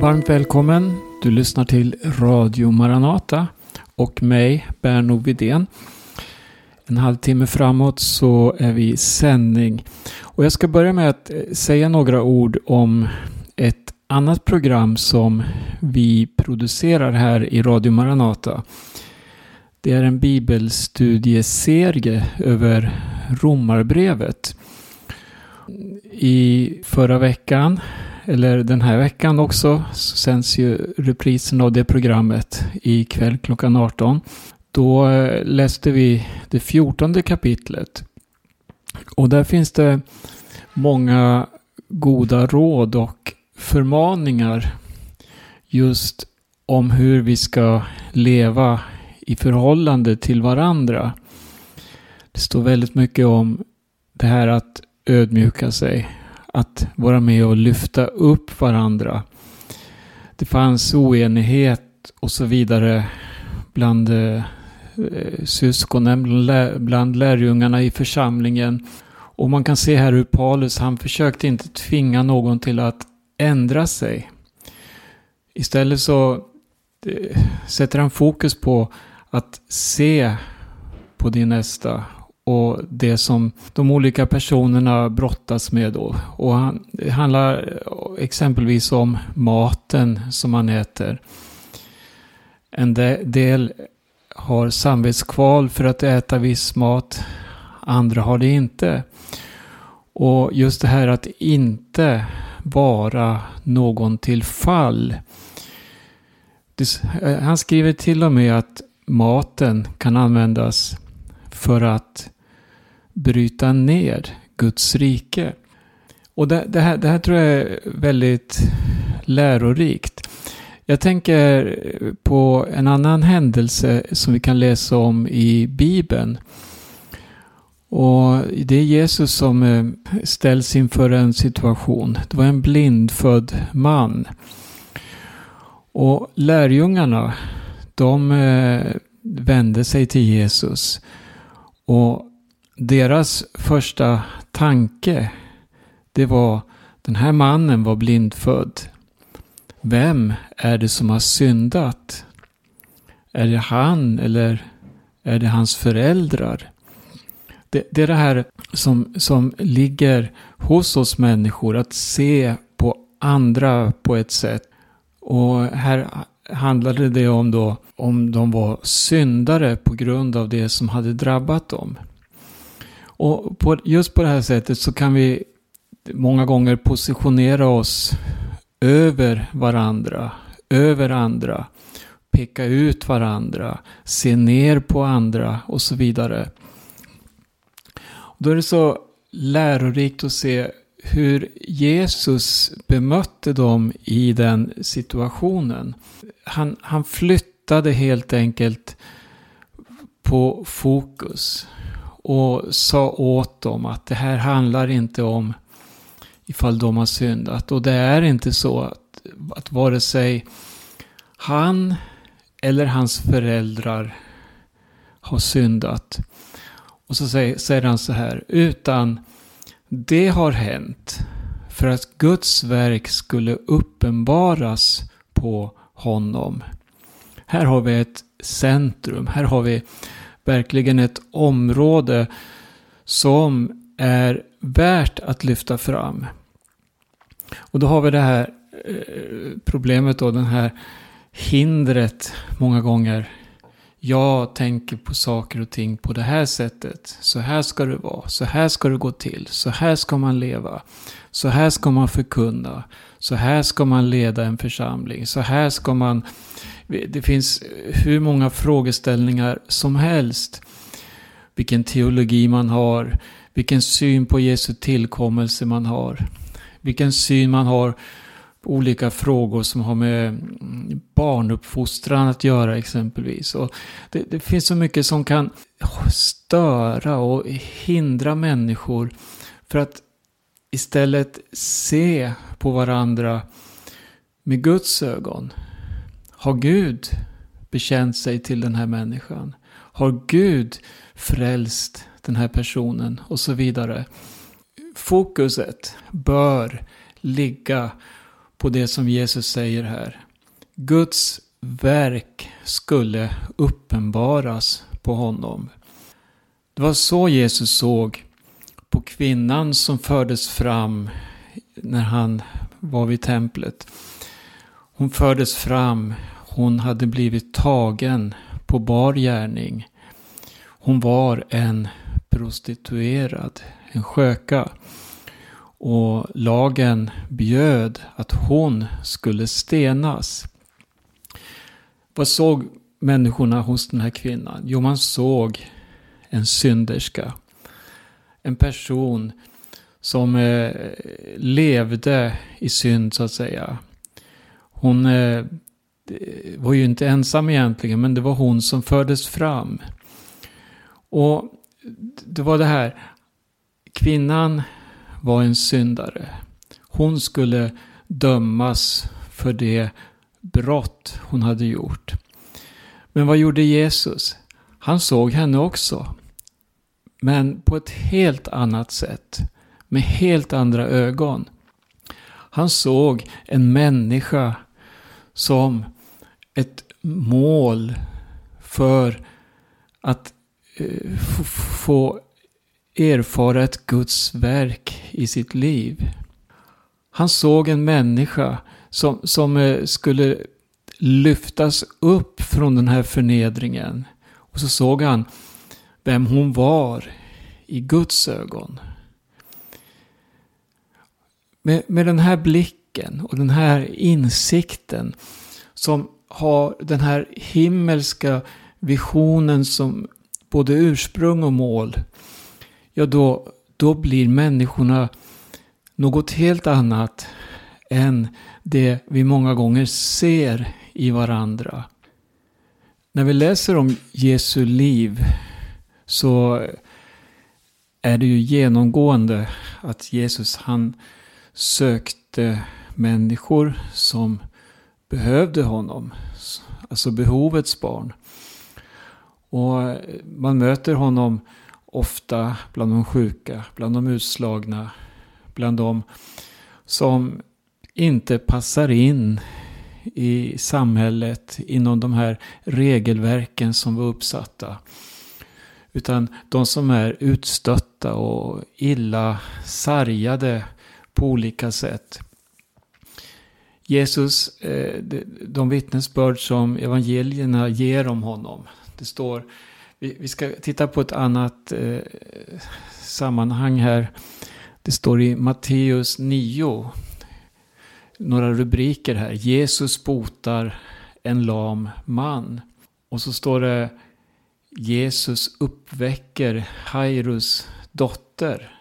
Varmt välkommen. Du lyssnar till Radio Maranata och mig, Berno Vidén. En halvtimme framåt så är vi i sändning. Och jag ska börja med att eh, säga några ord om ett annat program som vi producerar här i Radio Maranata. Det är en bibelstudieserie över Romarbrevet. I förra veckan, eller den här veckan också, så sänds ju reprisen av det programmet ikväll klockan 18. Då eh, läste vi det fjortonde kapitlet. Och där finns det många goda råd och förmaningar just om hur vi ska leva i förhållande till varandra. Det står väldigt mycket om det här att ödmjuka sig, att vara med och lyfta upp varandra. Det fanns oenighet och så vidare bland eh, syskonen, bland lärjungarna i församlingen. Och man kan se här hur Paulus, han försökte inte tvinga någon till att ändra sig. Istället så eh, sätter han fokus på att se på din nästa och det som de olika personerna brottas med då. Och han, det handlar eh, exempelvis om maten som man äter. En del har samvetskval för att äta viss mat. Andra har det inte. Och just det här att inte vara någon till fall. Eh, han skriver till och med att maten kan användas för att bryta ner Guds rike. Och det, det, här, det här tror jag är väldigt lärorikt. Jag tänker på en annan händelse som vi kan läsa om i Bibeln. Och det är Jesus som eh, ställs inför en situation. Det var en blindfödd man. Och lärjungarna, de eh, vände sig till Jesus. Och deras första tanke, det var den här mannen var blindfödd. Vem är det som har syndat? Är det han eller är det hans föräldrar? Det, det, är det här som, som ligger hos oss människor, att se på andra på ett sätt. Och här handlade det om då om de var syndare på grund av det som hade drabbat dem. Och på, just på det här sättet så kan vi många gånger positionera oss över varandra, över andra, peka ut varandra, se ner på andra och så vidare. Då är det så lärorikt att se hur Jesus bemötte dem i den situationen. Han, han flyttade helt enkelt på fokus och sa åt dem att det här handlar inte om ifall de har syndat. Och det är inte så att, att vare sig han eller hans föräldrar har syndat. Och så säger, säger han så här, utan det har hänt för att Guds verk skulle uppenbaras på honom. Här har vi ett centrum, här har vi verkligen ett område som är värt att lyfta fram. Och då har vi det här eh, problemet då, den här hindret många gånger. Jag tänker på saker och ting på det här sättet. Så här ska det vara. Så här ska det gå till. Så här ska man leva. Så här ska man förkunna. Så här ska man leda en församling. Så här ska man... Det finns hur många frågeställningar som helst. Vilken teologi man har. Vilken syn på Jesu tillkommelse man har. Vilken syn man har på olika frågor som har med mm, barnuppfostran att göra exempelvis. Och det, det finns så mycket som kan störa och hindra människor för att istället se på varandra med Guds ögon. Har Gud bekänt sig till den här människan? Har Gud frälst den här personen? Och så vidare. Fokuset bör ligga på det som Jesus säger här. Guds verk skulle uppenbaras på honom. Det var så Jesus såg på kvinnan som fördes fram när han var vid templet. Hon fördes fram, hon hade blivit tagen på bar gärning. Hon var en prostituerad, en sköka. Och lagen bjöd att hon skulle stenas. Vad såg människorna hos den här kvinnan? Jo, man såg en synderska. En person som eh, levde i synd så att säga. Hon eh, var ju inte ensam egentligen, men det var hon som fördes fram. Och det var det här, kvinnan var en syndare. Hon skulle dömas för det brott hon hade gjort. Men vad gjorde Jesus? Han såg henne också. Men på ett helt annat sätt. Med helt andra ögon. Han såg en människa som ett mål för att eh, få erfara ett Guds verk i sitt liv. Han såg en människa som, som eh, skulle lyftas upp från den här förnedringen. Och så såg han vem hon var i Guds ögon. Med, med den här blicken och den här insikten som har den här himmelska visionen som både ursprung och mål. Ja, då, då blir människorna något helt annat än det vi många gånger ser i varandra. När vi läser om Jesu liv så är det ju genomgående att Jesus han sökte människor som behövde honom. Alltså behovets barn. Och man möter honom ofta bland de sjuka, bland de utslagna, bland de som inte passar in i samhället inom de här regelverken som var uppsatta. Utan de som är utstötta och illa sargade på olika sätt. Jesus, eh, de vittnesbörd som evangelierna ger om honom. Det står, vi ska titta på ett annat eh, sammanhang här. Det står i Matteus 9. Några rubriker här. Jesus botar en lam man. Och så står det Jesus uppväcker Jairus dotter.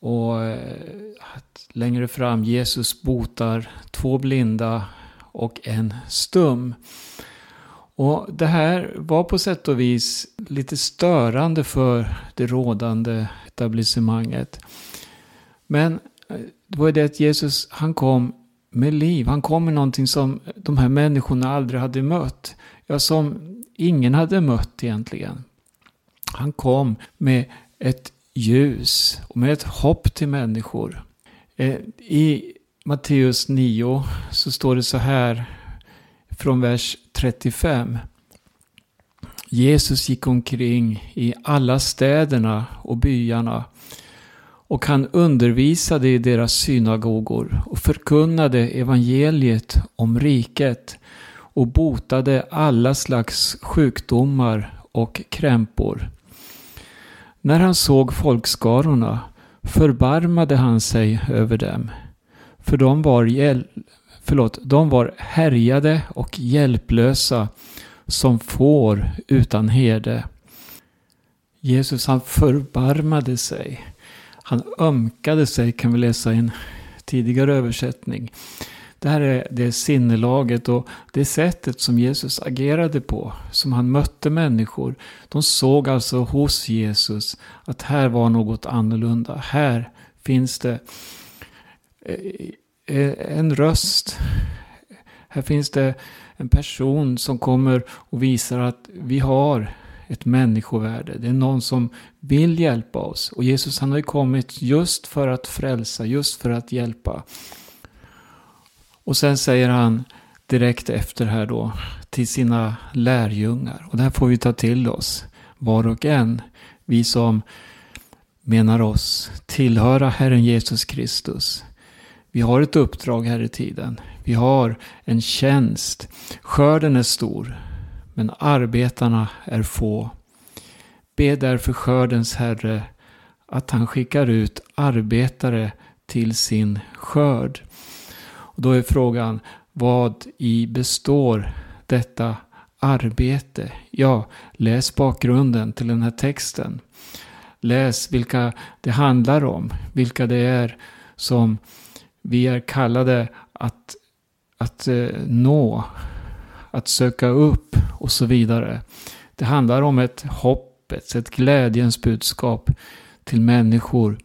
Och eh, längre fram, Jesus botar två blinda och en stum. Och det här var på sätt och vis lite störande för det rådande etablissemanget. Men eh, det var det att Jesus, han kom med liv. Han kom med någonting som de här människorna aldrig hade mött. Ja, som ingen hade mött egentligen. Han kom med ett ljus och med ett hopp till människor. Eh, I Matteus 9 så står det så här från vers 35. Jesus gick omkring i alla städerna och byarna och han undervisade i deras synagogor och förkunnade evangeliet om riket och botade alla slags sjukdomar och krämpor. När han såg folkskarorna förbarmade han sig över dem, för de var, hjäl förlåt, de var härjade och hjälplösa som får utan herde. Jesus han förbarmade sig. Han ömkade sig kan vi läsa i en tidigare översättning. Det här är det sinnelaget och det sättet som Jesus agerade på, som han mötte människor. De såg alltså hos Jesus att här var något annorlunda. Här finns det eh, eh, en röst. Här finns det en person som kommer och visar att vi har ett människovärde. Det är någon som vill hjälpa oss. Och Jesus han har ju kommit just för att frälsa, just för att hjälpa. Och sen säger han direkt efter här då till sina lärjungar. Och det här får vi ta till oss var och en. Vi som menar oss tillhöra Herren Jesus Kristus. Vi har ett uppdrag här i tiden. Vi har en tjänst. Skörden är stor, men arbetarna är få. Be därför skördens Herre att han skickar ut arbetare till sin skörd. Och då är frågan, vad i består detta arbete? Ja, läs bakgrunden till den här texten. Läs vilka det handlar om, vilka det är som vi är kallade att, att eh, nå, att söka upp och så vidare. Det handlar om ett hoppets, ett glädjens budskap till människor.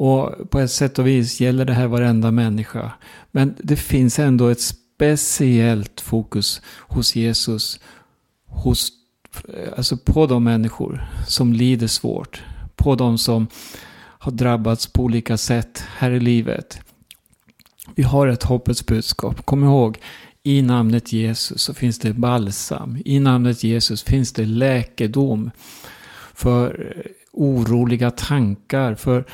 Och på ett sätt och vis gäller det här varenda människa. Men det finns ändå ett speciellt fokus hos Jesus. Hos, alltså på de människor som lider svårt. På de som har drabbats på olika sätt här i livet. Vi har ett hoppets budskap. Kom ihåg, i namnet Jesus så finns det balsam. I namnet Jesus finns det läkedom för oroliga tankar, för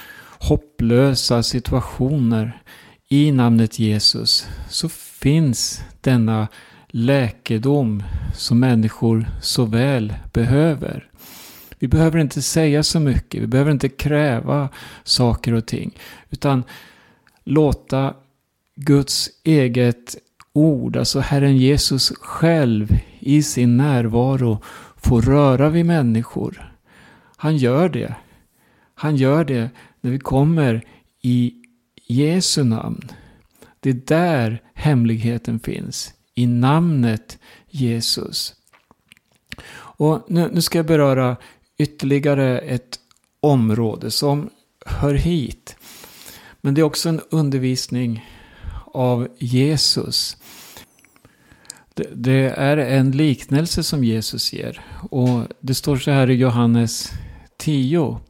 hopplösa situationer. I namnet Jesus så finns denna läkedom som människor så väl behöver. Vi behöver inte säga så mycket, vi behöver inte kräva saker och ting. Utan låta Guds eget ord, alltså Herren Jesus själv i sin närvaro få röra vid människor. Han gör det. Han gör det när vi kommer i Jesu namn. Det är där hemligheten finns. I namnet Jesus. Och nu, nu ska jag beröra ytterligare ett område som hör hit. Men det är också en undervisning av Jesus. Det, det, är en liknelse som Jesus ger. Och det står så här i Johannes 10.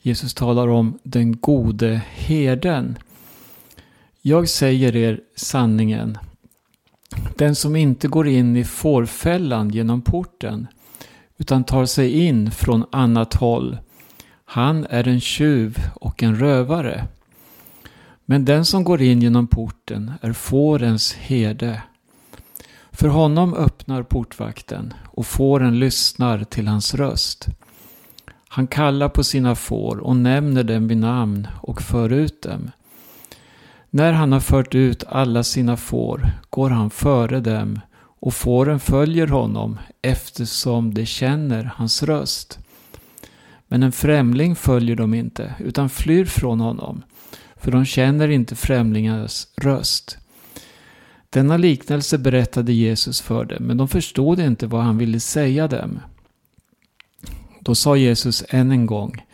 Jesus talar om den gode herden. Jag säger er sanningen. Den som inte går in i fårfällan genom porten utan tar sig in från annat håll. Han är en tjuv och en rövare. Men den som går in genom porten är fårens herde. För honom öppnar portvakten och fåren lyssnar till hans röst. Han kallar på sina får och nämner dem vid namn och för ut dem. När han har fört ut alla sina får går han före dem och fåren följer honom eftersom de känner hans röst. Men en främling följer dem inte utan flyr från honom för de känner inte främlingars röst. Denna liknelse berättade Jesus för dem men de förstod inte vad han ville säga dem. Då sa Jesus än en gång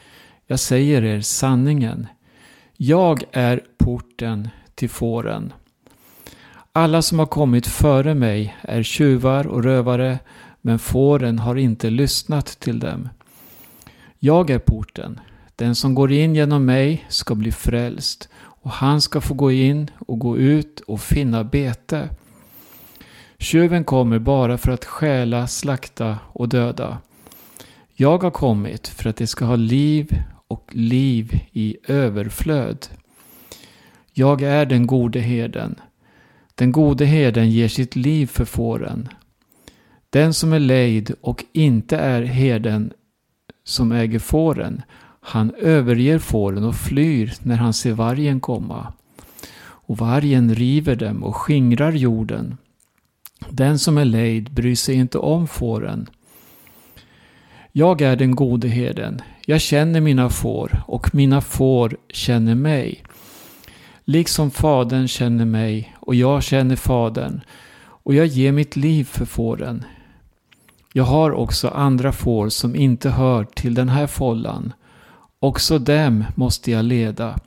Jag säger er sanningen. Jag är porten till fåren. Alla som har kommit före mig är tjuvar och rövare, men fåren har inte lyssnat till dem. Jag är porten. Den som går in genom mig ska bli frälst, och han ska få gå in och gå ut och finna bete. Tjuven kommer bara för att stjäla, slakta och döda. Jag har kommit för att de ska ha liv och liv i överflöd. Jag är den gode herden. Den gode herden ger sitt liv för fåren. Den som är lejd och inte är herden som äger fåren, han överger fåren och flyr när han ser vargen komma. Och vargen river dem och skingrar jorden. Den som är lejd bryr sig inte om fåren. Jag är den gode herden. Jag känner mina får och mina får känner mig. Liksom Fadern känner mig och jag känner Fadern och jag ger mitt liv för fåren. Jag har också andra får som inte hör till den här follan. Också dem måste jag leda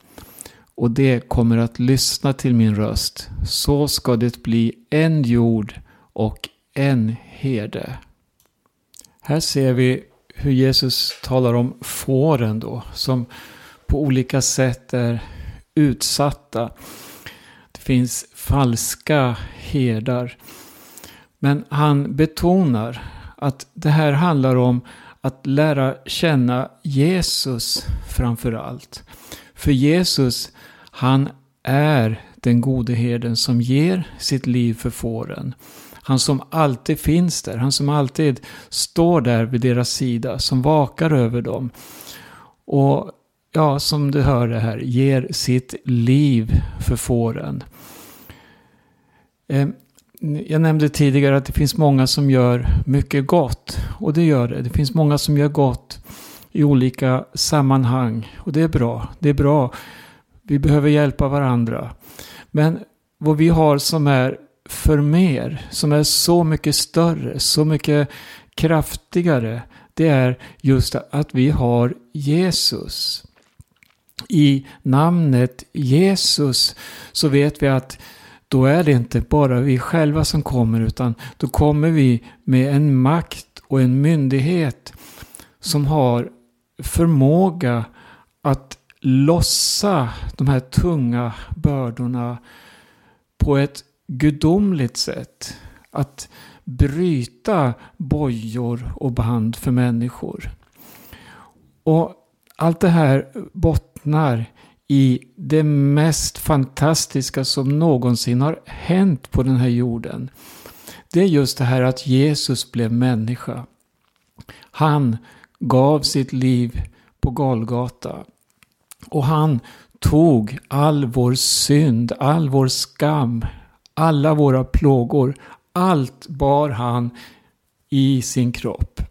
och det kommer att lyssna till min röst. Så ska det bli en jord och en herde. Här ser vi hur Jesus talar om fåren då, som på olika sätt är utsatta. Det finns falska herdar. Men han betonar att det här handlar om att lära känna Jesus framför allt. För Jesus, han är den gode herden som ger sitt liv för fåren. Han som alltid finns där, han som alltid står där vid deras sida, som vakar över dem. Och ja, som du hörde här, ger sitt liv för fåren. Eh, jag nämnde tidigare att det finns många som gör mycket gott. Och det gör det. Det finns många som gör gott i olika sammanhang. Och det är bra. Det är bra. Vi behöver hjälpa varandra. Men vad vi har som är för mer, som är så mycket större, så mycket kraftigare, det är just att vi har Jesus. I namnet Jesus så vet vi att då är det inte bara vi själva som kommer utan då kommer vi med en makt och en myndighet som har förmåga att lossa de här tunga bördorna på ett gudomligt sätt. Att bryta bojor och band för människor. Och allt det här bottnar i det mest fantastiska som någonsin har hänt på den här jorden. Det är just det här att Jesus blev människa. Han gav sitt liv på Golgata. Och han tog all vår synd, all vår skam, alla våra plågor. Allt bar han i sin kropp.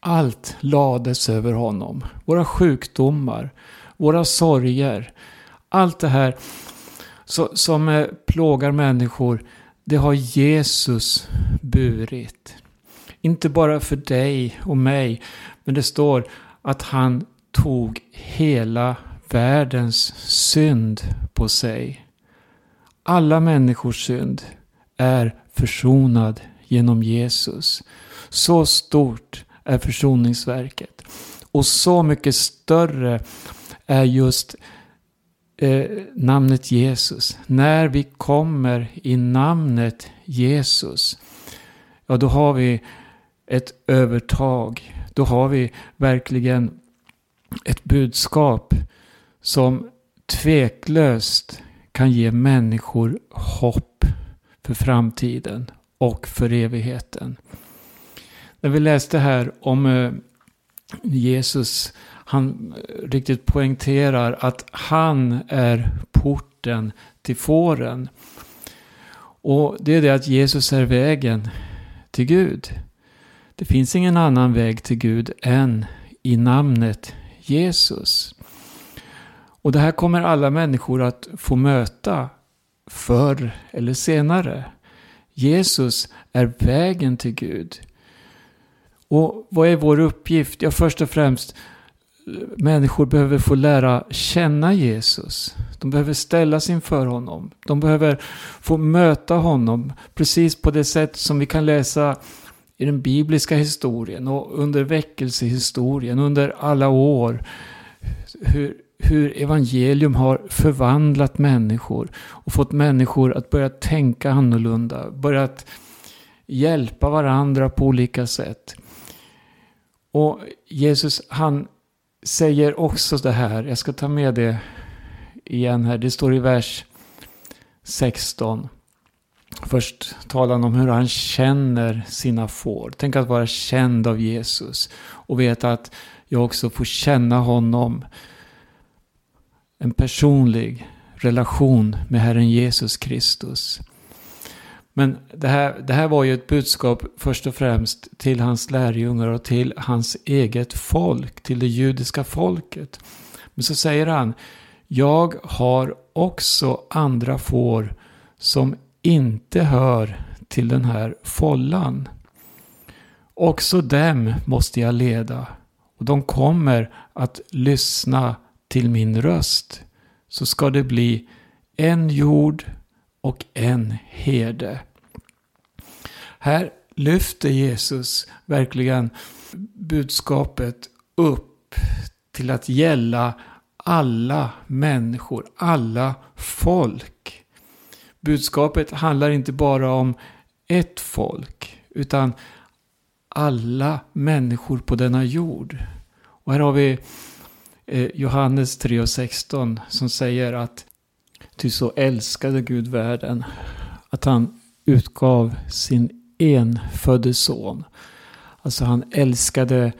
Allt lades över honom. Våra sjukdomar, våra sorger. Allt det här som eh, plågar människor, det har Jesus burit. Inte bara för dig och mig, men det står att han tog hela världens synd på sig. Alla människors synd är försonad genom Jesus. Så stort är försoningsverket. Och så mycket större är just eh, namnet Jesus. När vi kommer i namnet Jesus, ja då har vi ett övertag. Då har vi verkligen ett budskap som tveklöst kan ge människor hopp för framtiden och för evigheten. När vi läste här om eh, Jesus han eh, riktigt poängterar att han är porten till fåren. Och det är det att Jesus är vägen till Gud. Det finns ingen annan väg till Gud än i namnet Jesus. Och det här kommer alla människor att få möta förr eller senare. Jesus är vägen till Gud. Och vad är vår uppgift? Ja, först och främst människor behöver få lära känna Jesus. De behöver ställas inför honom. De behöver få möta honom precis på det sätt som vi kan läsa i den bibliska historien och under väckelsehistorien under alla år. Hur, hur evangelium har förvandlat människor och fått människor att börja tänka annorlunda. Börjat hjälpa varandra på olika sätt. Och Jesus han säger också det här, jag ska ta med det igen här, det står i vers 16. Först talar han om hur han känner sina får. Tänk att vara känd av Jesus och veta att jag också får känna honom. En personlig relation med Herren Jesus Kristus. Men det här, det här var ju ett budskap först och främst till hans lärjungar och till hans eget folk, till det judiska folket. Men så säger han, jag har också andra får som inte hör till den här follan. Också dem måste jag leda och de kommer att lyssna till min röst. Så ska det bli en jord och en herde. Här lyfter Jesus verkligen budskapet upp till att gälla alla människor, alla folk. budskapet handlar inte bara om ett folk, utan alla människor på denna jord. Och här har vi Eh, Johannes 3.16 som säger att Ty så älskade Gud världen att han utgav sin enfödde son. Alltså han älskade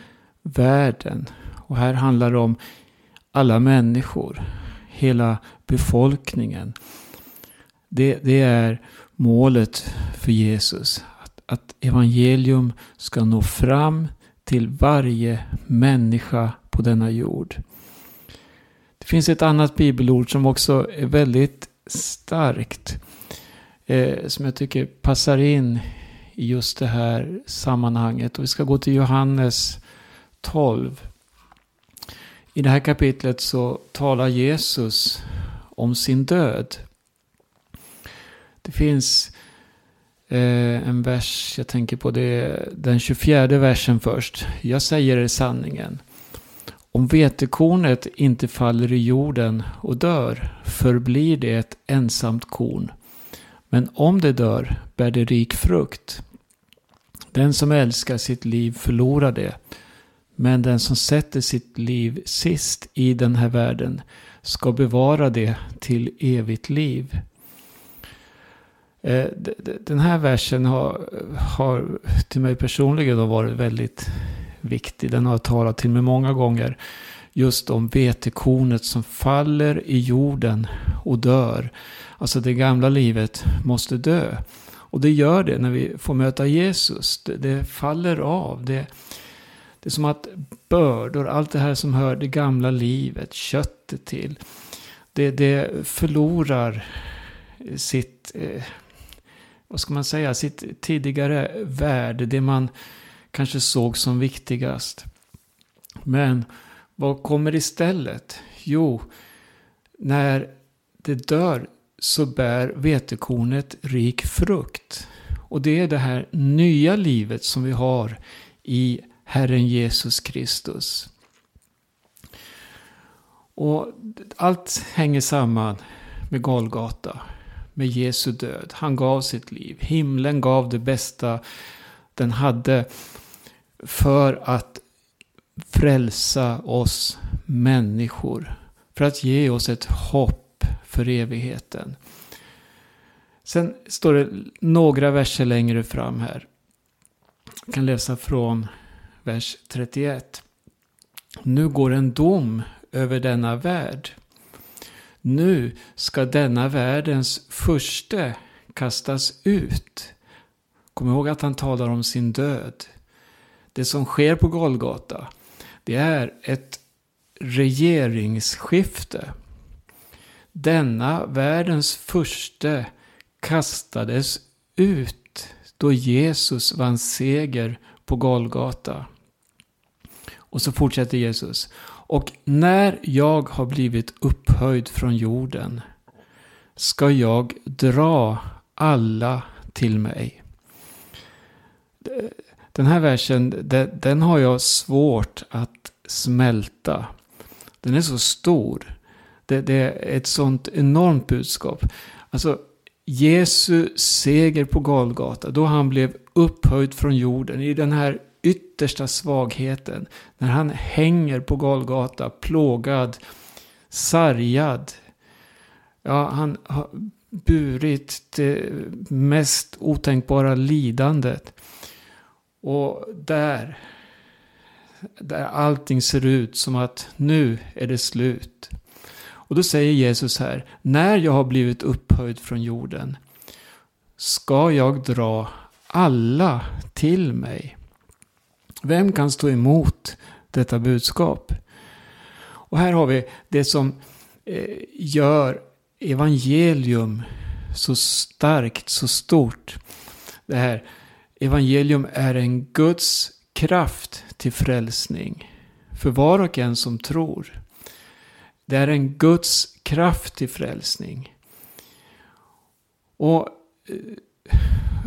världen. Och här handlar det om alla människor. Hela befolkningen. Det, det är målet för Jesus. Att, att evangelium ska nå fram till varje människa på denna jord. Det finns ett annat bibelord som också är väldigt starkt. Eh, som jag tycker passar in i just det här sammanhanget. Och vi ska gå till Johannes 12. I det här kapitlet så talar Jesus om sin död. Det finns eh, en vers, jag tänker på det, den 24 versen först. Jag säger er sanningen. Om vetekornet inte faller i jorden och dör förblir det ett ensamt korn. Men om det dör bär det rik frukt. Den som älskar sitt liv förlorar det. Men den som sätter sitt liv sist i den här världen ska bevara det till evigt liv. Eh, den här versen har, har till mig personligen varit väldigt viktig. Den har jag talat till mig många gånger. Just om vetekornet som faller i jorden och dör. Alltså det gamla livet måste dö. Och det gör det när vi får möta Jesus. Det, det faller av. Det, det är som att bördor, allt det här som hör det gamla livet, köttet till. Det, det förlorar sitt, eh, vad ska man säga, sitt tidigare värde. Det man kanske såg som viktigast. Men vad kommer istället? Jo, när det dör så bär vetekornet rik frukt. Och det är det här nya livet som vi har i Herren Jesus Kristus. Och allt hänger samman med Golgata, med Jesu död. Han gav sitt liv. Himlen gav det bästa den hade för att frälsa oss människor. För att ge oss ett hopp för evigheten. Sen står det några verser längre fram här. Jag kan läsa från vers 31. Nu går en dom över denna värld. Nu ska denna världens första kastas ut. Kom ihåg att han talar om sin död. Det som sker på Golgata, det är ett regeringsskifte. Denna världens första kastades ut då Jesus vann seger på Golgata. Och så fortsätter Jesus. Och när jag har blivit upphöjd från jorden ska jag dra alla till mig. Den här versen, den har jag svårt att smälta. Den är så stor. Det, det är ett sånt enormt budskap. Alltså, Jesu seger på Golgata, då han blev upphöjd från jorden i den här yttersta svagheten. När han hänger på Golgata, plågad, sargad. Ja, han har burit det mest otänkbara lidandet. Och där, där allting ser ut som att nu är det slut. Och då säger Jesus här, när jag har blivit upphöjd från jorden ska jag dra alla till mig. Vem kan stå emot detta budskap? Och här har vi det som eh, gör evangelium så starkt, så stort. Det här evangelium är en Guds kraft till frälsning för var och en som tror. Det är en Guds kraft till frälsning. Och eh,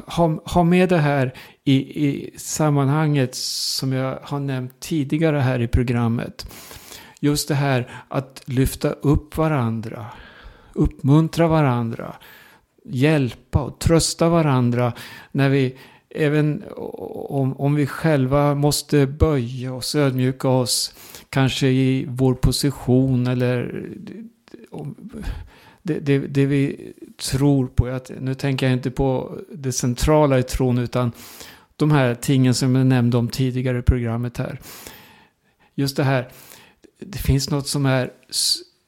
ha, ha med det här i, i sammanhanget som jag har nämnt tidigare här i programmet. Just det här att lyfta upp varandra, uppmuntra varandra. hjälpa och trösta varandra när vi Även om, om vi själva måste böja oss, ödmjuka oss, kanske i vår position eller det, det, det vi tror på. Att, nu tänker jag inte på det centrala i tron utan de här tingen som jag nämnde om tidigare i programmet här. Just det här, det finns något som är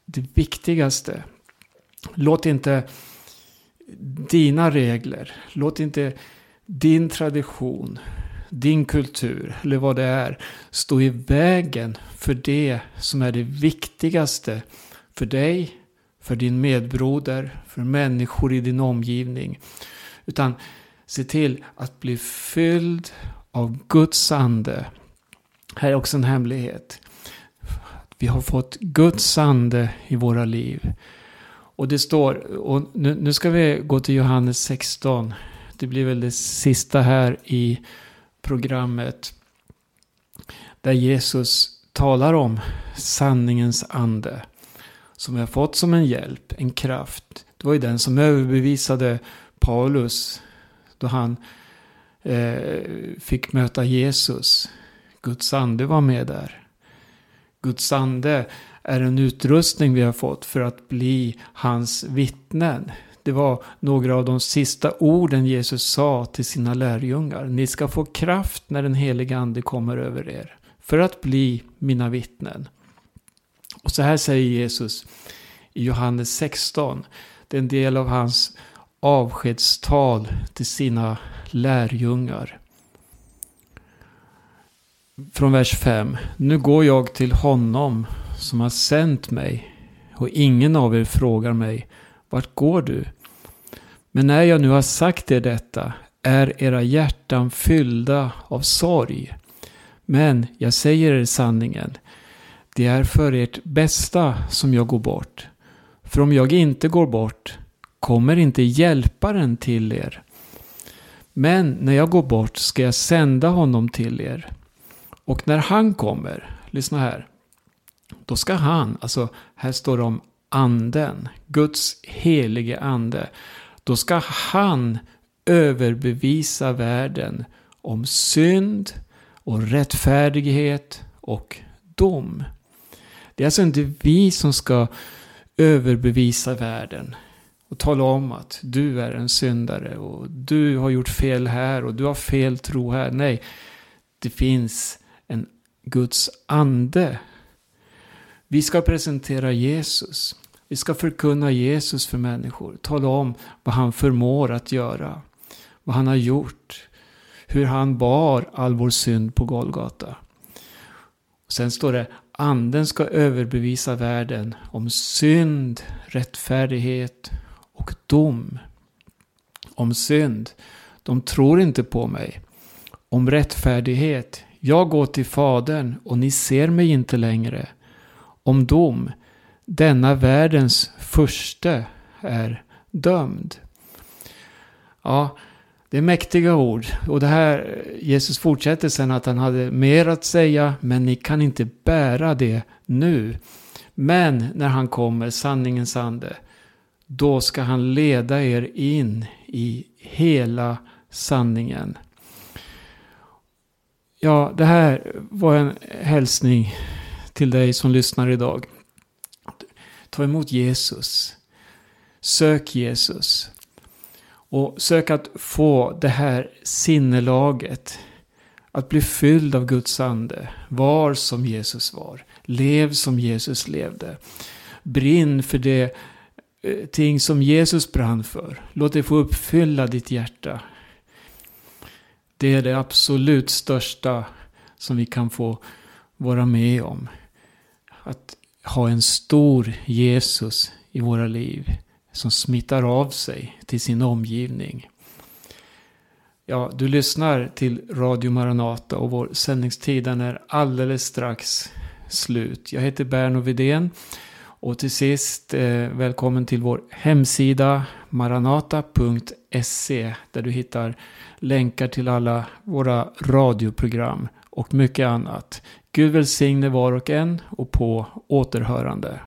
det viktigaste. Låt inte dina regler, låt inte din tradition, din kultur eller vad det är stå i vägen för det som är det viktigaste för dig, för din medbroder, för människor i din omgivning. Utan se till att bli fylld av Guds ande. Här är också en hemlighet. Vi har fått Guds ande i våra liv. Och det står, och nu, nu ska vi gå till Johannes 16. Det blir väl det sista här i programmet. Där Jesus talar om sanningens ande. Som vi har fått som en hjälp, en kraft. Det var ju den som överbevisade Paulus. Då han eh, fick möta Jesus. Guds ande var med där. Guds ande är en utrustning vi har fått för att bli hans vittnen. Det var några av de sista orden Jesus sa till sina lärjungar. Ni ska få kraft när den heliga ande kommer över er. För att bli mina vittnen. Och så här säger Jesus i Johannes 16. Det är en del av hans avskedstal till sina lärjungar. Från vers 5. Nu går jag till honom som har sänt mig och ingen av er frågar mig vart går du? Men när jag nu har sagt er detta är era hjärtan fyllda av sorg. Men jag säger er sanningen. Det är för ert bästa som jag går bort. För om jag inte går bort kommer inte hjälparen till er. Men när jag går bort ska jag sända honom till er. Och när han kommer, lyssna här. Då ska han, alltså här står det om anden, Guds helige ande. Då ska han överbevisa världen om synd och rättfärdighet och dom. Det är alltså inte vi som ska överbevisa världen och tala om att du är en syndare och du har gjort fel här och du har fel tro här. Nej, det finns en Guds ande. Vi ska presentera Jesus. Vi ska förkunna Jesus för människor. Tala om vad han förmår att göra. Vad han har gjort. Hur han bar all vår synd på Golgata. Sen står det Anden ska överbevisa världen om synd, rättfärdighet och dom. Om synd. De tror inte på mig. Om rättfärdighet. Jag går till Fadern och ni ser mig inte längre. Om dom denna världens första är dömd. Ja, det är mäktiga ord. Och det här, Jesus fortsätter sen att han hade mer att säga, men ni kan inte bära det nu. Men när han kommer, sanningens ande, då ska han leda er in i hela sanningen. Ja, det här var en hälsning till dig som lyssnar idag. Ta emot Jesus. Sök Jesus. Och sök att få det här sinnelaget. Att bli fylld av Guds ande. Var som Jesus var. Lev som Jesus levde. Brinn för det eh, ting som Jesus brann för. Låt det få uppfylla ditt hjärta. Det är det absolut största som vi kan få vara med om. Att ha en stor Jesus i våra liv som smittar av sig till sin omgivning. Ja, du lyssnar till Radio Maranata och vår sändningstid är alldeles strax slut. Jag heter Berno Vidén och till sist eh, välkommen till vår hemsida maranata.se där du hittar länkar till alla våra radioprogram och mycket annat. Gud välsigne var och en och på återhörande.